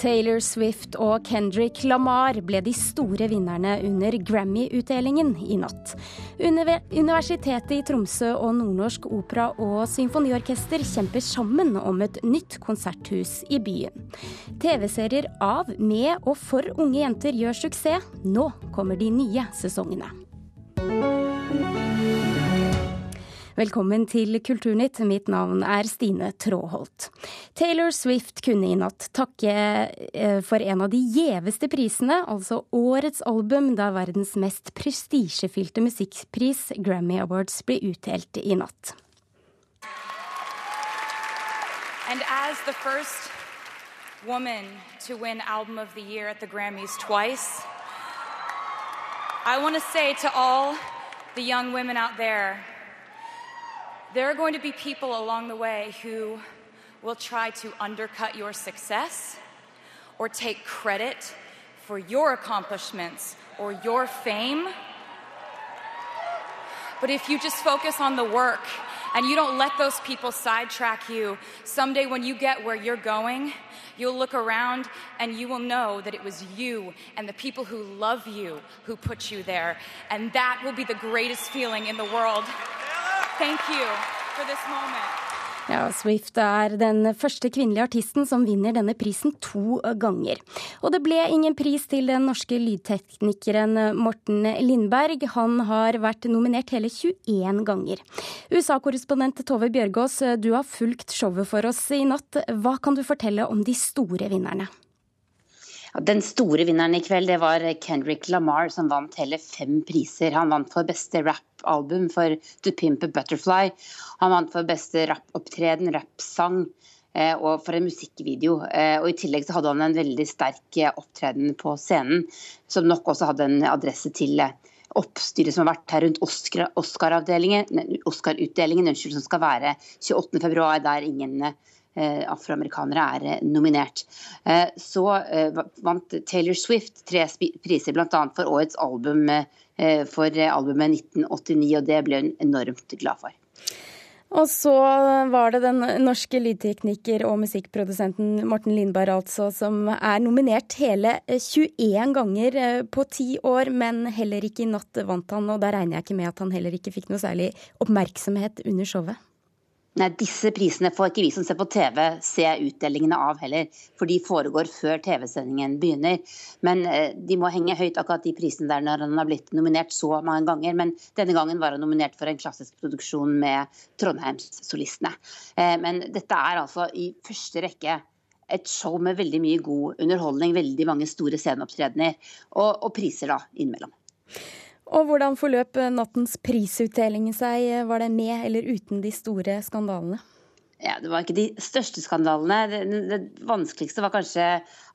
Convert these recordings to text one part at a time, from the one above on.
Taylor Swift og Kendrick Lamar ble de store vinnerne under Grammy-utdelingen i natt. Universitetet i Tromsø og Nordnorsk Opera og Symfoniorkester kjemper sammen om et nytt konserthus i byen. TV-serier av, med og for unge jenter gjør suksess. Nå kommer de nye sesongene. Velkommen til Kulturnytt. Mitt navn er Stine Tråholt. Taylor Swift kunne i natt takke eh, for en av de gjeveste prisene, altså årets album, da verdens mest prestisjefylte musikkpris, Grammy Awards, ble utdelt i natt. And as the first woman to win Album of the Year at the Grammys twice, I want to say to all the young women out there there are going to be people along the way who will try to undercut your success or take credit for your accomplishments or your fame. But if you just focus on the work and you don't let those people sidetrack you, someday when you get where you're going, you'll look around and you will know that it was you and the people who love you who put you there. And that will be the greatest feeling in the world. Thank you for this moment. Ja, Swift er den første kvinnelige artisten som vinner denne prisen to ganger. Og det ble ingen pris til den norske lydteknikeren Morten Lindberg. Han har vært nominert hele 21 ganger. USA-korrespondent Tove Bjørgaas, du har fulgt showet for oss i natt. Hva kan du fortelle om de store vinnerne? Den store vinneren i kveld det var Kendrick Lamar, som vant hele fem priser. Han vant for beste rappalbum for To Pimp a Butterfly. Han vant for beste rappopptreden, rappsang eh, og for en musikkvideo. Eh, og I tillegg så hadde han en veldig sterk eh, opptreden på scenen, som nok også hadde en adresse til oppstyret som har vært her rundt Oscar-utdelingen, Oscar som skal være 28.2, der ingen afroamerikanere er eh, nominert. Eh, så vant Taylor Swift tre priser, bl.a. for årets album for albumet 1989, og det ble hun enormt glad for. Og så var det den norske lydtekniker og musikkprodusenten Morten Lindberg altså, som er nominert hele 21 ganger på ti år, men heller ikke i natt vant han. Og da regner jeg ikke med at han heller ikke fikk noe særlig oppmerksomhet under showet. Nei, Disse prisene får ikke vi som ser på TV se utdelingene av heller, for de foregår før TV-sendingen begynner. Men eh, de må henge høyt, akkurat de prisene der når han har blitt nominert så mange ganger. Men denne gangen var han nominert for en klassisk produksjon med Trondheimssolistene. Eh, men dette er altså i første rekke et show med veldig mye god underholdning, veldig mange store sceneopptredener og, og priser da innimellom. Og hvordan forløp nattens prisutdeling seg? Var det med eller uten de store skandalene? Ja, Det var ikke de største skandalene. Det, det, vanskeligste var kanskje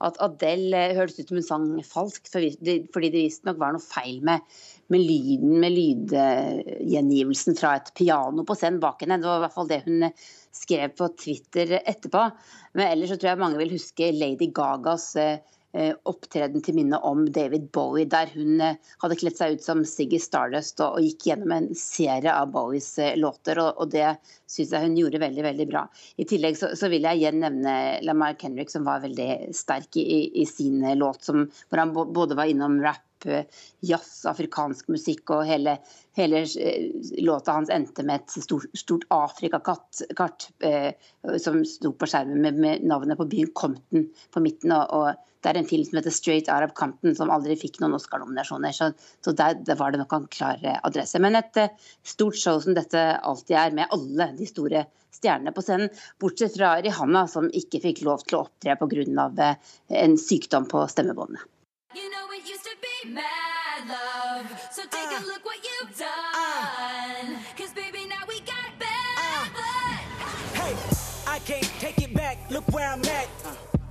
at Adele hørtes ut som hun sang falskt, fordi det visstnok var noe feil med, med lyden, med lydgjengivelsen fra et piano på scenen bak henne. Det var i hvert fall det hun skrev på Twitter etterpå. Men ellers så tror jeg mange vil huske Lady Gagas eh, Eh, opptreden til minne om David Bowie, der hun eh, hadde kledd seg ut som Siggy Stardust og, gikk gjennom en serie av Bowies eh, låter. og, Det syns jeg hun gjorde veldig veldig bra. I tillegg så, vil jeg igjen nevne Lamar Kenrick, som var veldig sterk i, i sin låt, som, hvor han både var innom rap jazz, afrikansk musikk, og hele, hele låta hans endte med et stort, stort Afrikakart eh, som sto på skjermen med, med, navnet på byen Compton på midten. og, og det er en film som heter 'Straight Arab Compton', som aldri fikk noen Oscar-nominasjoner. Så, så der, der, var det nok en klar eh, adresse. Men et eh, stort show som dette alltid er, med alle de store stjernene på scenen. Bortsett fra Rihanna, som ikke fikk lov til å opptre pga. Uh, en sykdom på stemmebåndene. Mad love. So take uh, a look what you've done. Uh, Cause baby, now we got bad uh, Hey, I can't take it back. Look where I'm at.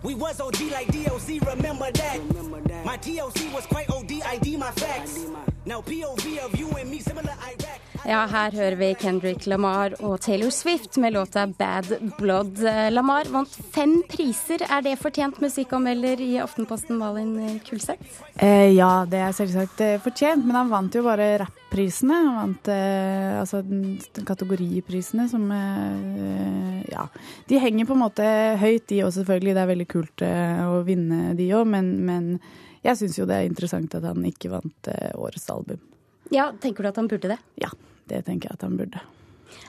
We was OG like DOC, remember that. remember that. My TOC was quite OD, ID my facts. Now POV of you and me, similar Iraq. Ja, her hører vi Kendrick Lamar og Taylor Swift med låta 'Bad Blood'. Lamar vant fem priser. Er det fortjent musikkanmelder i Aftenposten, Malin Kulseth? Eh, ja, det er selvsagt eh, fortjent, men han vant jo bare rapp prisene. Vant eh, altså kategoriprisene som eh, Ja. De henger på en måte høyt, de òg selvfølgelig. Det er veldig kult eh, å vinne de òg, men, men, jeg syns jo det er interessant at han ikke vant eh, årets album. Ja, Tenker du at han burde det? Ja, det tenker jeg at han burde.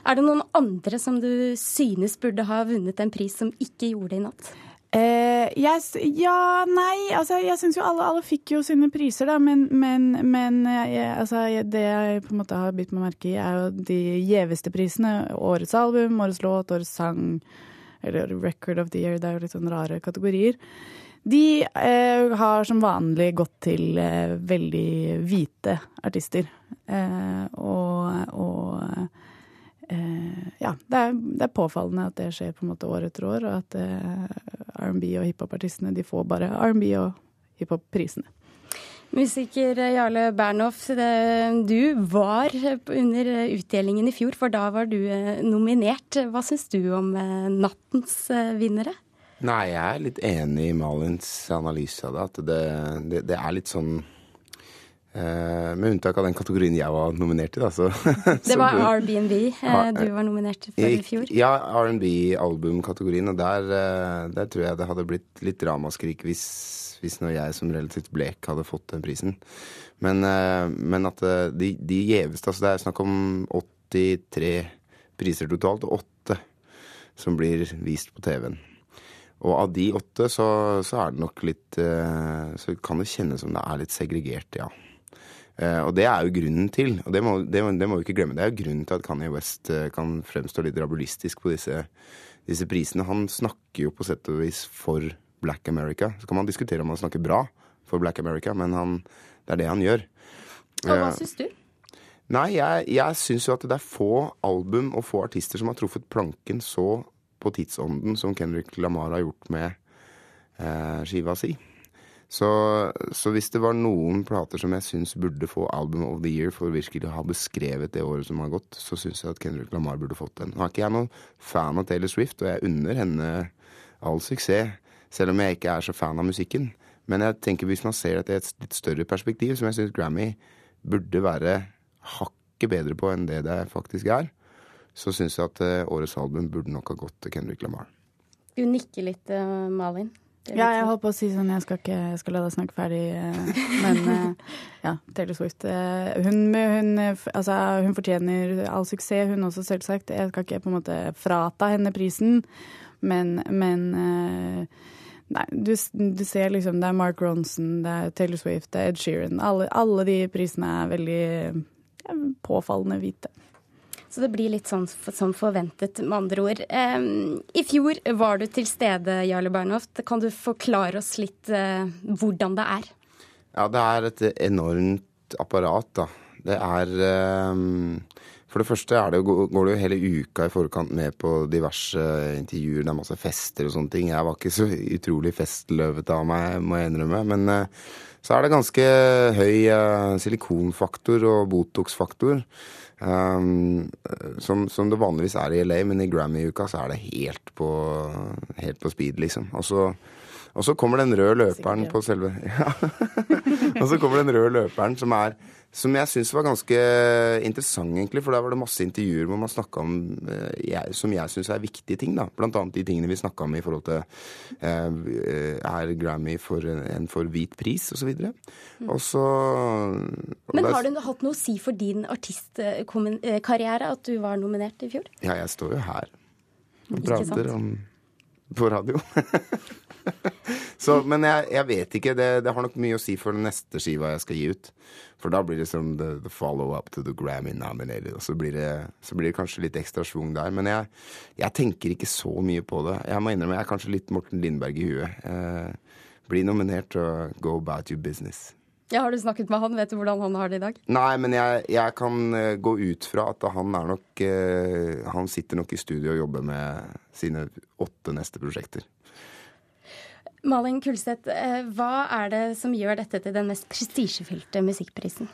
Er det noen andre som du synes burde ha vunnet en pris, som ikke gjorde det i natt? Eh, jeg, ja, nei. Altså, jeg syns jo alle, alle, fikk jo sine priser, da. Men, men, men jeg, altså, det jeg på en måte har bitt meg merke i, er jo de gjeveste prisene. Årets album, årets låt, årets sang. Eller Record of the Year. Det er jo litt sånn rare kategorier. De eh, har som vanlig gått til eh, veldig hvite artister. Eh, og, og eh, ja, det er, det er, påfallende at det skjer på en måte år etter år, og at eh, R&B og hiphop-artistene de får bare R&B og hiphop-prisene. Musiker Jarle Bernhoff, du var under utdelingen i fjor, for da var du eh, nominert. Hva syns du om eh, nattens eh, vinnere? Nei, jeg er litt enig i Malins analyse av det. At det, det, det er litt sånn Eh, med unntak av den kategorien jeg var nominert i, da. Så, det var R&B eh, du var nominert for i fjor? Ja, R&B-albumkategorien. Og der, eh, der, tror jeg det hadde blitt litt ramaskrik hvis, hvis når jeg som relativt blek hadde fått den prisen. Men, men at de, de gjeveste Altså det er snakk om 83 priser totalt, og åtte som blir vist på TV-en. Og av de åtte så, så, er det nok litt Så kan det kjennes som det er litt segregert, ja. Uh, og det er jo grunnen til, og det må, det, det må, vi ikke glemme, det er jo grunnen til at Kanye West uh, kan fremstå litt rabulistisk på disse, disse, prisene. Han snakker jo på sett og vis for Black America. Så kan man diskutere om han snakker bra for Black America, men han, det er det han gjør. Og hva uh, syns du? Nei, jeg, jeg syns jo at det er få album og få artister som har truffet planken så på tidsånden som Kendrick Lamar har gjort med skiva si. Så, så, hvis det var noen plater som jeg syns burde få Album of the Year for virkelig å ha beskrevet det året som har gått, så syns jeg at Kendrick Lamar burde fått den. Nå er ikke jeg noen fan av Taylor Swift, og jeg unner henne all suksess, selv om jeg ikke er så fan av musikken. Men jeg tenker hvis man ser dette i et litt større perspektiv, som jeg syns Grammy burde være hakket bedre på enn det det faktisk er, så syns jeg at eh, årets album burde nok ha gått til Kendrick Lamar. Du nikker litt, uh, Ja, jeg holdt på å si sånn jeg skal, ikke, jeg skal la deg snakke ferdig, eh, men eh, ja, Taylor Swift. Eh, hun, hun, altså, hun, fortjener all suksess, hun også, selvsagt. Jeg skal ikke på en måte frata henne prisen, men, men Nei, du, du, ser liksom Det er Mark Ronson, det er Taylor Swift, det er Ed Sheeran. Alle, alle de prisene er veldig ja, påfallende hvite. Så det blir litt sånn som forventet, med andre ord. I fjor var du til stede, Jarle Bernhoft. Kan du forklare oss litt eh, hvordan det er? Ja, det er et enormt apparat, da. Det er For det første det, går det jo hele uka i forkant med på diverse intervjuer. Det er masse fester og sånne ting. Jeg var ikke så utrolig festløvete av meg, må jeg innrømme. Men eh, så er det ganske høy eh, silikonfaktor og Botox-faktor. Um, som, som, det vanligvis er i LA, men i Grammy-uka så er det helt på, helt på speed, liksom. Og så, og så kommer den røde løperen på selve ja. Og så kommer den røde løperen som er som jeg syns var ganske interessant, egentlig. For der var det masse intervjuer hvor man snakka om eh, jeg, som jeg syns er viktige ting. da. Blant annet de tingene vi snakka om i forhold til eh, Er Grammy for en for hvit pris, osv. Mm. Og så Men har det hatt noe å si for din artistkarriere at du var nominert i fjor? Ja, jeg står jo her og prater om på radio. Så, men jeg, jeg, vet ikke. Det, det, har nok mye å si for den neste skiva jeg skal gi ut. For da blir det som the, the follow-up to the Grammy nominated. Og så blir, det, så blir det kanskje litt ekstra schwung der. Men jeg, jeg, tenker ikke så mye på det. Jeg må innrømme jeg er kanskje litt Morten Lindberg i huet. Eh, bli nominert og go about your business. Ja, Har du snakket med han? Vet du hvordan han har det i dag? Nei, men jeg, jeg kan uh, gå ut fra at han er nok eh, Han sitter nok i studio og jobber med sine åtte neste prosjekter. Malin Kulseth, eh, hva er det som gjør dette til den mest prestisjefylte musikkprisen?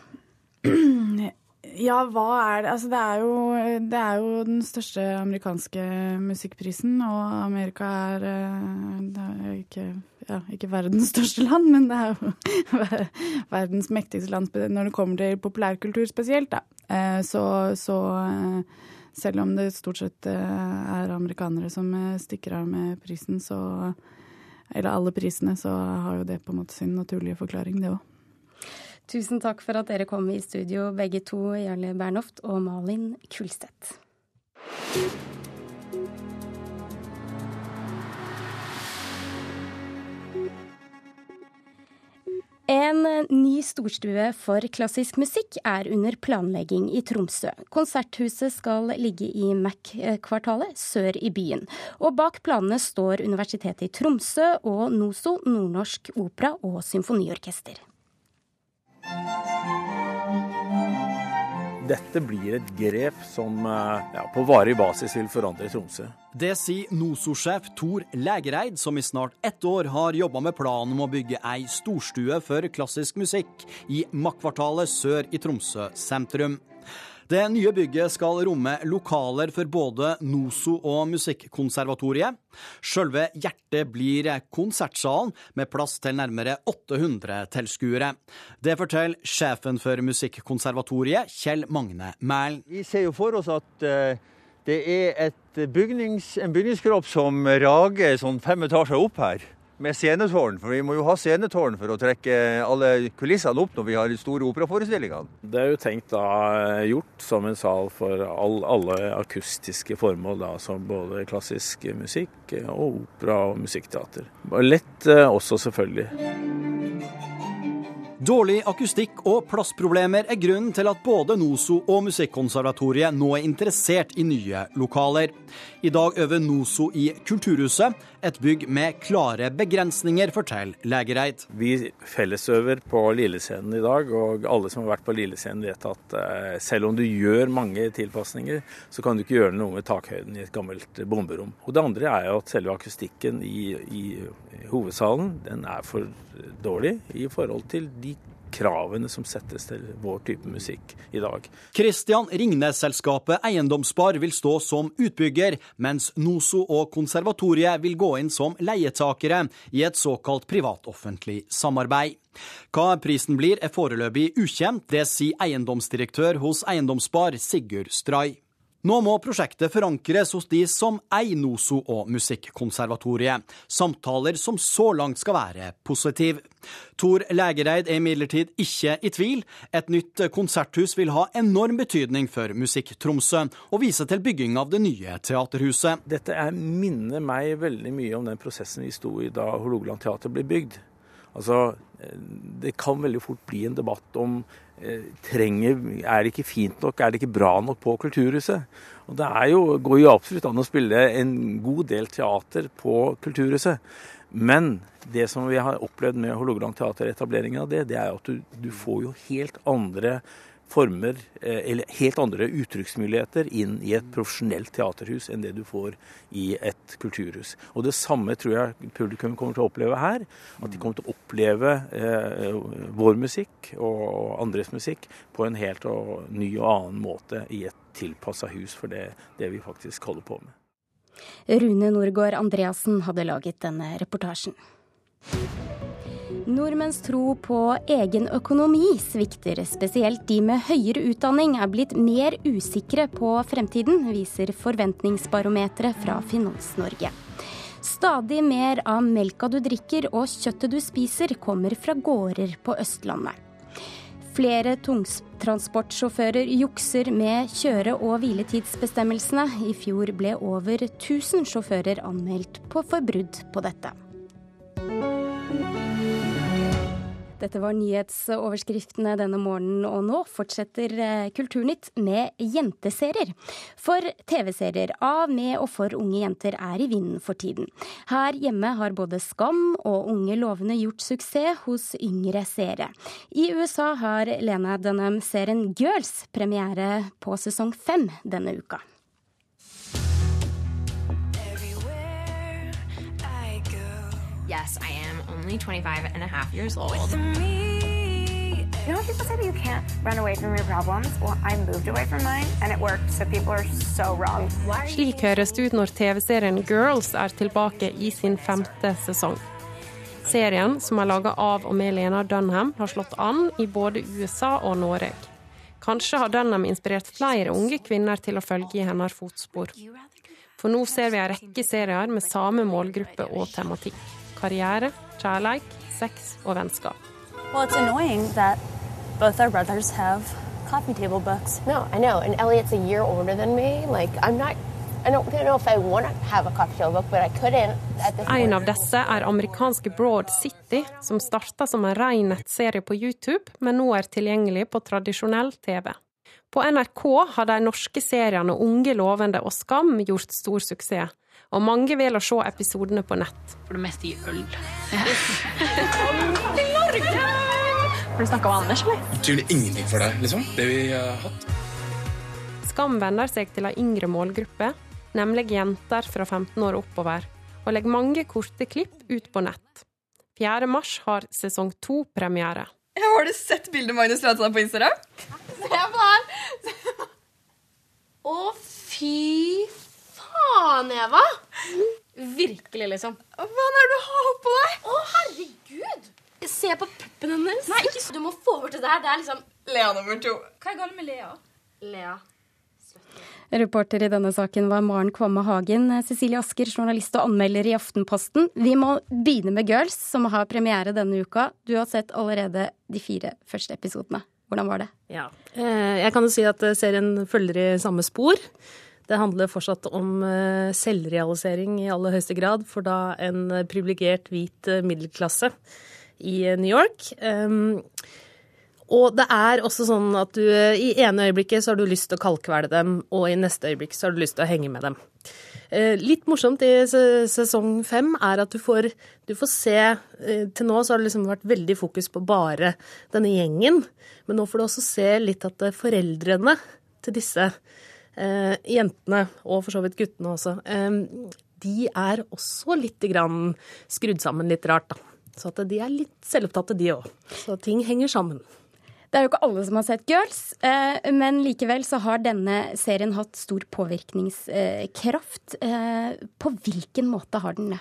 Ja, hva er det? Altså, det er, jo, det er jo den største amerikanske musikkprisen, og Amerika er, eh, er ikke ja, ikke verdens største land, men det er jo verdens mektigste land når det kommer til populærkultur spesielt. Da. Eh, så, så selv om det stort sett er amerikanere som stikker av med prisen, så Eller alle prisene, så har jo det på en måte sin naturlige forklaring, det òg. Tusen takk for at dere kom i studio, begge to, Jarle Bernhoft og Malin Kulstedt. En ny storstue for klassisk musikk er under planlegging i Tromsø. Konserthuset skal ligge i Mac-kvartalet sør i byen. Og bak planene står Universitetet i Tromsø og NOSO, Nordnorsk Opera og Symfoniorkester. Dette blir et grep som eh, ja, på varig basis vil forandre Tromsø. Det sier NOSO-sjef Tor Lægereid, som i snart ett år har jobba med planen om å bygge ei storstue for klassisk musikk i Makkvartalet sør i Tromsø sentrum. Det nye bygget skal romme lokaler for både NOSO og Musikkonservatoriet. Selve hjertet blir konsertsalen, med plass til nærmere 800 tilskuere. Det forteller sjefen for Musikkonservatoriet, Kjell Magne Mælen. Vi ser jo for oss at eh, det er bygnings, en bygningskropp som rager sånn fem etasjer opp her med scenetårn, for vi må jo ha scenetårn for å trekke alle kulissene opp når vi har store operaforestillinger. Det er jo tenkt da eh, gjort som en sal for all, alle akustiske formål, da, som både klassisk musikk og opera og musikkteater. Lett eh, også, selvfølgelig. Dårlig akustikk og plassproblemer er grunnen til at både NOSO og Musikkonservatoriet nå er interessert i nye lokaler. I dag øver NOSO i Kulturhuset, et bygg med klare begrensninger, forteller Lægereid. Vi fellesøver på Lillescenen i dag, og alle som har vært på Lillescenen vet at eh, selv om du gjør mange tilpasninger, så kan du ikke gjøre noe med takhøyden i et gammelt bomberom. Og det andre er jo at selve akustikken i, i hovedsalen den er for dårlig i forhold til de kravene som settes til vår type musikk i dag. Christian Ringnes-selskapet Eiendomsspar vil stå som utbygger, mens NOSO og Konservatoriet vil gå inn som leietakere i et såkalt privat-offentlig samarbeid. Hva prisen blir er foreløpig ukjent, det sier eiendomsdirektør hos Eiendomsspar Sigurd Stray. Nå må prosjektet forankres hos de som eier NOSO og Musikkonservatoriet. Samtaler som så langt skal være positive. Tor Lægereid er imidlertid ikke i tvil. Et nytt konserthus vil ha enorm betydning for Musikk-Tromsø, og vise til bygging av det nye teaterhuset. Dette er, minner meg veldig mye om den prosessen vi sto i da Hålogaland teater ble bygd. Altså, eh, det kan veldig fort bli en debatt om trenger Er det ikke fint nok, er det ikke bra nok på Kulturhuset? Og Det jo, går jo absolutt an å spille en god del teater på Kulturhuset. Men det som vi har opplevd med Hålogaland teateretableringen av det, det er at du, du får jo helt andre former, eh, eller helt andre uttrykksmuligheter inn i et profesjonelt teaterhus enn det du får i et kulturhus. Og Det samme tror jeg publikum kommer til å oppleve her. At de kommer til å oppleve eh, vår musikk og andres musikk på en helt og ny og annen måte i et tilpassa hus for det, det vi faktisk holder på med. Rune Norgård Andreassen hadde laget denne reportasjen. Nordmenns tro på egen økonomi svikter. Spesielt de med høyere utdanning er blitt mer usikre på fremtiden, viser Forventningsbarometeret fra Finans-Norge. Stadig mer av melka du drikker og kjøttet du spiser, kommer fra gårder på Østlandet. Flere tungtransportsjåfører jukser med kjøre- og hviletidsbestemmelsene. I fjor ble over 1000 sjåfører anmeldt på forbrudd på dette. Dette var nyhetsoverskriftene denne morgenen, og nå fortsetter eh, Kulturnytt med jenteserier. For TV-serier av, med og for unge jenter er i vinden for tiden. Her hjemme har både Skam og Unge lovende gjort suksess hos yngre seere. I USA har Lena Dunham-serien Girls premiere på sesong fem denne uka. Yes, I am only 25 and a half years old. You know when people say that you can't run away from your problems? Well, I moved away from mine, and it worked, so people are so wrong. Slik høres det ut når TV-serien Girls er tilbake i sin femte sesong. Serien, som er laga av og med Lena Dunham, har slått an i både USA og Norge. Kanskje har Dunham inspirert flere unge kvinner til å følge i hennes fotspor. For nå ser vi en rekke serier med samme målgruppe og tematikk. Karriere, kjærleik, sex og vennskap. Well, it's annoying that both our brothers have coffee table books. No, I know. And Elliot's a year older than me. Like, I'm not. I don't know if I want to have a coffee table book, but I couldn't at this En av disse er amerikanske Broad City, som starta som en ren nettserie på YouTube, men nå er tilgjengelig på tradisjonell TV. På NRK har de norske seriene Unge lovende og Skam gjort stor suksess, og mange vil å se episodene på nett. For det meste i øl. Til Norge! Har du snakka med Anders, eller? Betyr det ingenting for deg, liksom? Det vi har hatt? Skam vender seg til ei yngre målgruppe, nemlig jenter fra 15 år oppover, og legger mange korte klipp ut på nett. 4. mars har sesong to premiere. Har du sett bildet Magnus la på Instagram? Se på den! Å, fy faen, Eva! Virkelig, liksom. Hva er det du har på deg? Å, herregud! Se på puppen hennes. Nei, ikke så. Du må få bort det der. Det er liksom Lea nummer to. Hva er galt med Lea? Lea. Reporter i denne saken var Maren Kvamme Hagen. Cecilie Asker, journalist og anmelder i Aftenposten. Vi må begynne med Girls, som har premiere denne uka. Du har sett allerede de fire første episodene. Hvordan var det? Ja, eh, Jeg kan jo si at serien følger i samme spor. Det handler fortsatt om eh, selvrealisering i aller høyeste grad for da en privilegert hvit middelklasse i New York. Ehm, og det er også sånn at du i ene øyeblikket så har du lyst til å kalkvele dem, og i neste øyeblikk så har du lyst til å henge med dem. Litt morsomt i sesong fem er at du får, du får se Til nå så har det liksom vært veldig fokus på bare denne gjengen, men nå får du også se litt at foreldrene til disse eh, jentene, og for så vidt guttene også, eh, de er også litt grann skrudd sammen litt rart, da. Så at de er litt selvopptatte, de òg. Så ting henger sammen. Det er jo ikke alle som har sett Girls, men likevel så har denne serien hatt stor påvirkningskraft. På hvilken måte har den det?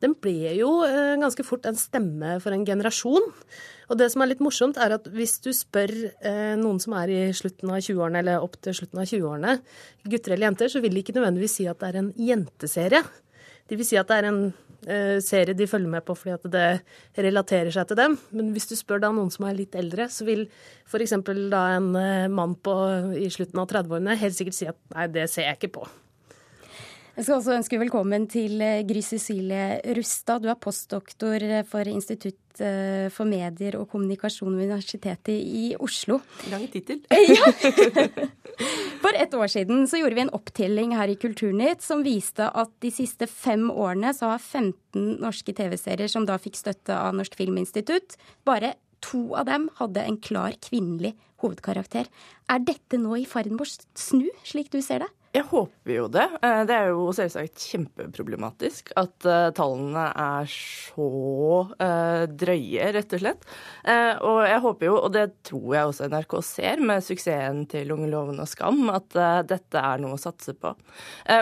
Den ble jo ganske fort en stemme for en generasjon. Og det som er litt morsomt, er at hvis du spør noen som er i slutten av 20-årene, eller opp til slutten av 20-årene, gutter eller jenter, så vil de ikke nødvendigvis si at det er en jenteserie. De vil si at det er en serie de følger med på fordi at det relaterer seg til dem. Men hvis du spør da noen som er litt eldre, så vil f.eks. da en mann på, i slutten av 30-årene helt sikkert si at nei, det ser jeg ikke på. Jeg skal også ønske velkommen til Gry Cecilie Rustad. Du er postdoktor for Institutt for medier og kommunikasjon ved Universitetet i Oslo. Lang tittel. Ja. For et år siden så gjorde vi en opptelling her i Kulturnytt som viste at de siste fem årene så har 15 norske TV-serier som da fikk støtte av Norsk Filminstitutt, bare to av dem hadde en klar kvinnelig hovedkarakter. Er dette nå i ferd med å snu, slik du ser det? Jeg håper jo det. Det er jo selvsagt kjempeproblematisk at uh, tallene er så uh, drøye, rett og slett. Og jeg håper jo, og det tror jeg også NRK ser med suksessen til Unge loven og Skam, at dette er noe å satse på.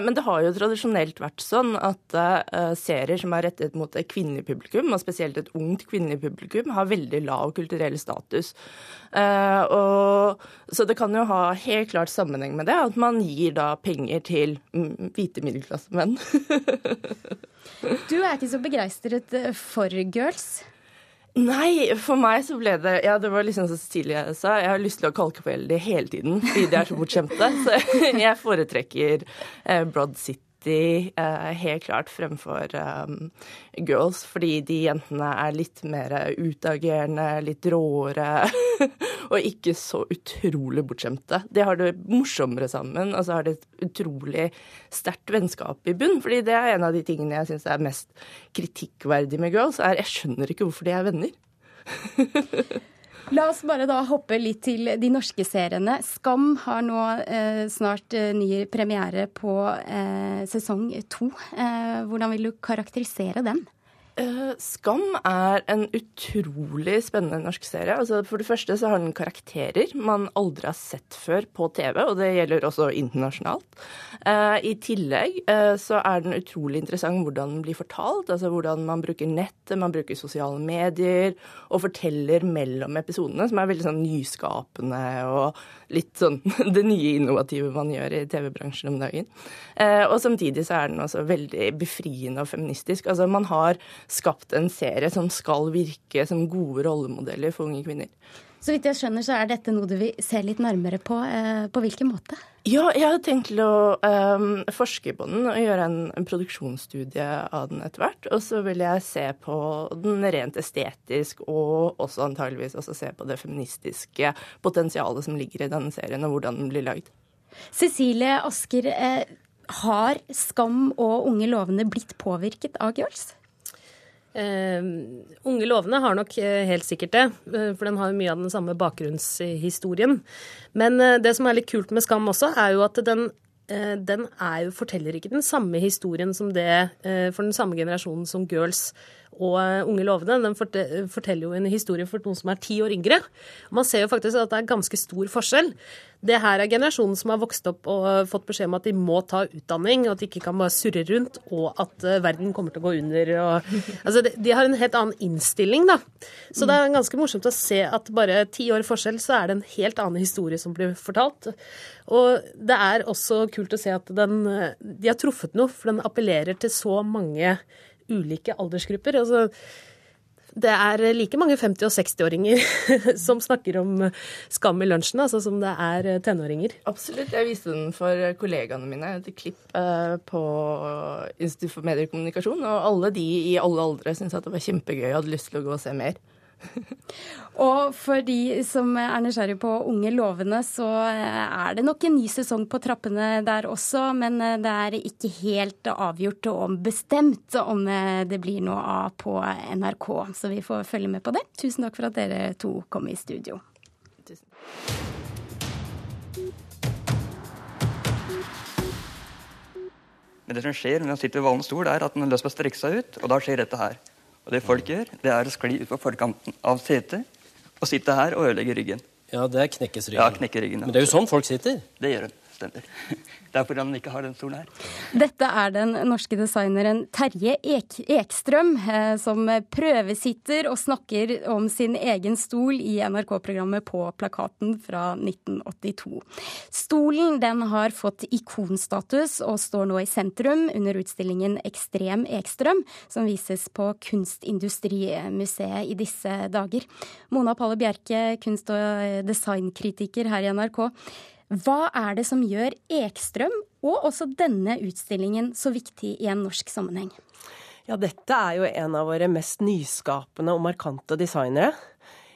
men det har jo tradisjonelt vært sånn at serier som er rettet mot et kvinnelig publikum, og spesielt et ungt kvinnelig publikum, har veldig lav kulturell status. og, så det kan jo ha helt klart sammenheng med det, at man gir da penger til hvite middelklassemenn. du er ikke så begeistret for girls? Nei, for meg så ble det Ja, det var liksom som Cecilie sa, jeg har lyst til å kalkevelde det hele tiden fordi de er så bortskjemte. Så jeg foretrekker Broad City helt klart fremfor um, girls, fordi de jentene er litt mer utagerende, litt råere og ikke så utrolig bortskjemte. De har det morsommere sammen, og så har de et utrolig sterkt vennskap i bunn. fordi det er en av de tingene jeg syns er mest kritikkverdig med girls, er jeg skjønner ikke hvorfor de er venner. La oss bare da hoppe litt til de norske seriene. Skam har nå eh, snart eh, ny premiere på eh, sesong to. hvordan vil du karakterisere den? Eh, Skam er en utrolig spennende norsk serie. Altså, for det første så har den karakterer man aldri har sett før på TV, og det gjelder også internasjonalt. Eh, I tillegg eh, så er den utrolig interessant hvordan den blir fortalt. Altså hvordan man bruker nettet, man bruker sosiale medier, og forteller mellom episodene, som er veldig sånn nyskapende og litt sånn det nye innovative man gjør i TV-bransjen om dagen. Og samtidig så er den også veldig befriende og feministisk. Altså man har skapt en serie som skal virke som gode rollemodeller for unge kvinner. Så vidt jeg skjønner, så er dette noe du vil se litt nærmere på. Eh, på hvilken måte? Ja, jeg har tenkt til å um, forske på den og gjøre en, en, produksjonsstudie av den etter hvert. Og så vil jeg se på den rent estetisk, og også antageligvis også se på det feministiske potensialet som ligger i denne serien, og hvordan den blir lagd. Cecilie Asker, eh, har Skam og Unge lovende blitt påvirket av Girls? Uh, unge lovende har nok uh, helt sikkert det, uh, for den har jo mye av den samme bakgrunnshistorien. Men det som er litt kult med Skam også, er jo at den, den jo, forteller ikke den samme historien som det for den samme generasjonen som Girls og Unge lovende. Den forteller jo en historie for noen som er ti år yngre. Man ser jo faktisk at det er ganske stor forskjell. Det her er generasjonen som har vokst opp og fått beskjed om at de må ta utdanning, og at de ikke kan bare surre rundt, og at uh, verden kommer til å gå under. Og, altså, de, de, har en helt annen innstilling, da. Så det er ganske morsomt å se at bare ti år forskjell, så er det en helt annen historie som blir fortalt. Og det er også kult å se at den, de har truffet noe, for den appellerer til så mange ulike aldersgrupper. altså det er like mange 50- og 60-åringer som snakker om skam i lunsjen, altså som det er tenåringer. Absolutt. Jeg viste den for kollegaene mine, et klipp eh, på Institutt for mediekommunikasjon. Og alle de i alle aldre syntes at det var kjempegøy og hadde lyst til å gå og se mer. Og for de som er nysgjerrig på unge lovende, så er det nok en ny sesong på trappene der også. Men eh, det er ikke helt avgjort og bestemt om eh, det blir noe av på NRK. Så vi får følge med på det. Tusen takk for at dere to kom i studio. Tusen. Men det som skjer når man sitter ved valens stol, er at man har lyst til å strekke seg ut, og da skjer dette her. Og det folk gjør, det er å skli ut på forkanten av setet og sitte her og ødelegge ryggen. Ja, det er knekkes ryggen. Ja, knekke ryggen. Men det er jo sånn folk sitter. Det gjør de. Stemmer. Derfor han ikke har den stolen her. Dette er den norske designeren Terje Ek Ekstrøm eh, som prøvesitter og snakker om sin egen stol i NRK-programmet På plakaten fra 1982. Stolen den har fått ikonstatus og står nå i sentrum under utstillingen Ekstrem Ekstrøm, som vises på Kunstindustrimuseet i disse dager. Mona Palle Bjerke, kunst- og designkritiker her i NRK. Hva er det som gjør Ekstrøm og også denne utstillingen så viktig i en norsk sammenheng? Ja, dette er jo en av våre mest nyskapende og markante designere.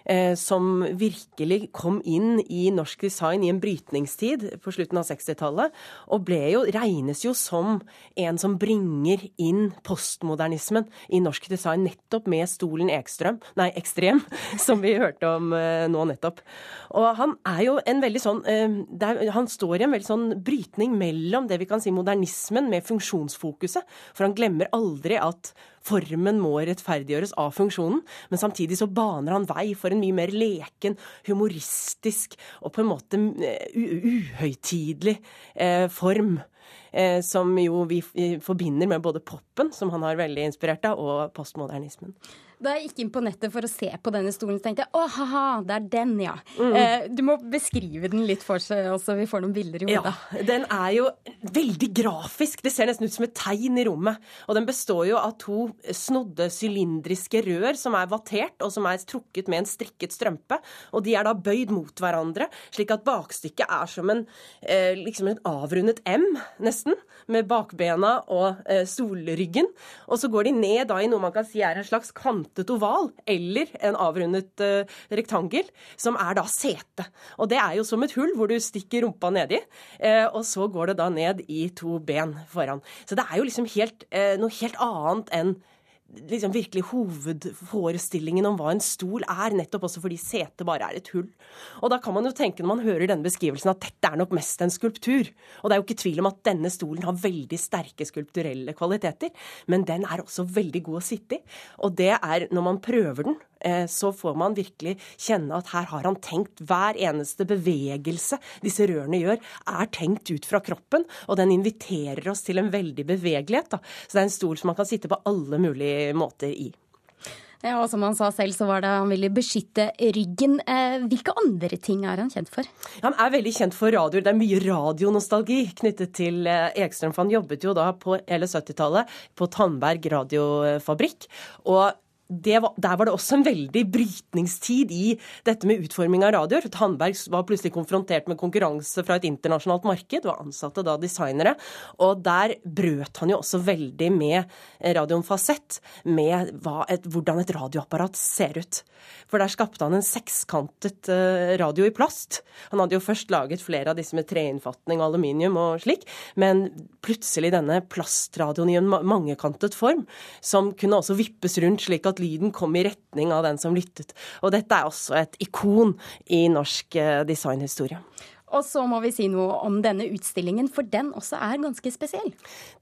Eh, som virkelig kom inn i norsk design i en brytningstid på slutten av 60-tallet. Og ble jo, regnes jo som en som bringer inn postmodernismen i norsk design, nettopp med stolen Ekstrøm, nei, Ekstrem, som vi hørte om eh, nå nettopp. Og han er jo en veldig sånn eh, Han står i en veldig sånn brytning mellom det vi kan si modernismen med funksjonsfokuset. For han glemmer aldri at Formen må rettferdiggjøres av funksjonen, men samtidig så baner han vei for en mye mer leken, humoristisk og på en måte eh, uhøytidelig eh, form. Eh, som jo vi forbinder med både popen, som han har veldig inspirert av, og postmodernismen. Da jeg gikk inn på nettet for å se på denne stolen, så tenkte jeg å, ha-ha, det er den, ja. Mm. Eh, du må beskrive den litt for seg så vi får noen bilder i hodet. Ja, den er jo veldig grafisk. Det ser nesten ut som et tegn i rommet. Og den består jo av to snodde sylindriske rør som er vattert, og som er trukket med en strikket strømpe. Og de er da bøyd mot hverandre, slik at bakstykket er som en eh, liksom en avrundet M, nesten, med bakbena og eh, solryggen. Og så går de ned da i noe man kan si er en slags kant kantet oval eller en avrundet uh, rektangel, som er da sete. Og det er jo som et hull hvor du stikker rumpa nedi, uh, og så går det da ned i to ben foran. Så det er jo liksom helt, uh, noe helt annet enn liksom virkelig hovedforestillingen om hva en stol er, nettopp også fordi setet bare er et hull. Og da kan man jo tenke når man hører denne beskrivelsen at dette er nok mest en skulptur. Og det er jo ikke tvil om at denne stolen har veldig sterke skulpturelle kvaliteter, men den er også veldig god å sitte i. Og det er når man prøver den, så får man virkelig kjenne at her har han tenkt hver eneste bevegelse disse rørene gjør, er tenkt ut fra kroppen, og den inviterer oss til en veldig bevegelighet. Da. Så det er en stol som man kan sitte på alle mulige måter i. Ja, og som han sa selv, så var det han ville beskytte ryggen. Eh, hvilke andre ting er han kjent for? Han er veldig kjent for radio. Det er mye radionostalgi knyttet til eh, Ekstrøm. For han jobbet jo da på hele 70-tallet på Tandberg radiofabrikk. Og var, der var det også en veldig brytningstid i dette med utforming av radioer. Handberg var plutselig konfrontert med konkurranse fra et internasjonalt marked, og ansatte da designere. Og der brøt han jo også veldig med radioen Fasett, med et, hvordan et radioapparat ser ut. For der skapte han en sekskantet eh, radio i plast. Han hadde jo først laget flere av disse med treinnfatning og aluminium og slik, men plutselig denne plastradioen i en mangekantet form, som kunne også vippes rundt slik at lyden kom i retning av den som lyttet. Og dette er også et ikon i norsk eh, designhistorie. Og så må vi si noe om denne utstillingen, for den også er ganske spesiell.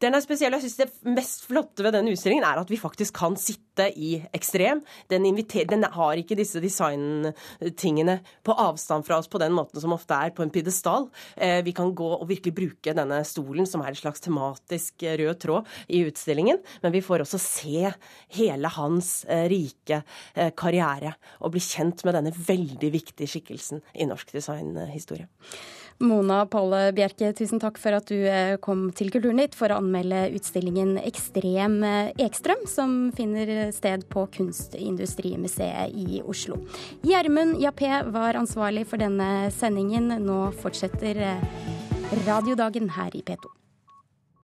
Den er spesiell. Jeg syns det mest flotte ved denne utstillingen er at vi faktisk kan sitte i ekstrem. Den, den har ikke disse designtingene på avstand fra oss på den måten som ofte er på en pidestall. Eh, vi kan gå og virkelig bruke denne stolen, som er en slags tematisk eh, rød tråd i utstillingen. Men vi får også se hele hans eh, rike karriere og bli kjent med denne veldig viktige skikkelsen i norsk designhistorie. Mona Palle Bjerke, tusen takk for at du eh, kom til Kulturnytt for å anmelde utstillingen Ekstrem eh, Ekstrøm, som finner sted på Kunstindustrimuseet i Oslo. Gjermund Jappé var ansvarlig for denne sendingen. Nå fortsetter eh, radiodagen her i P2.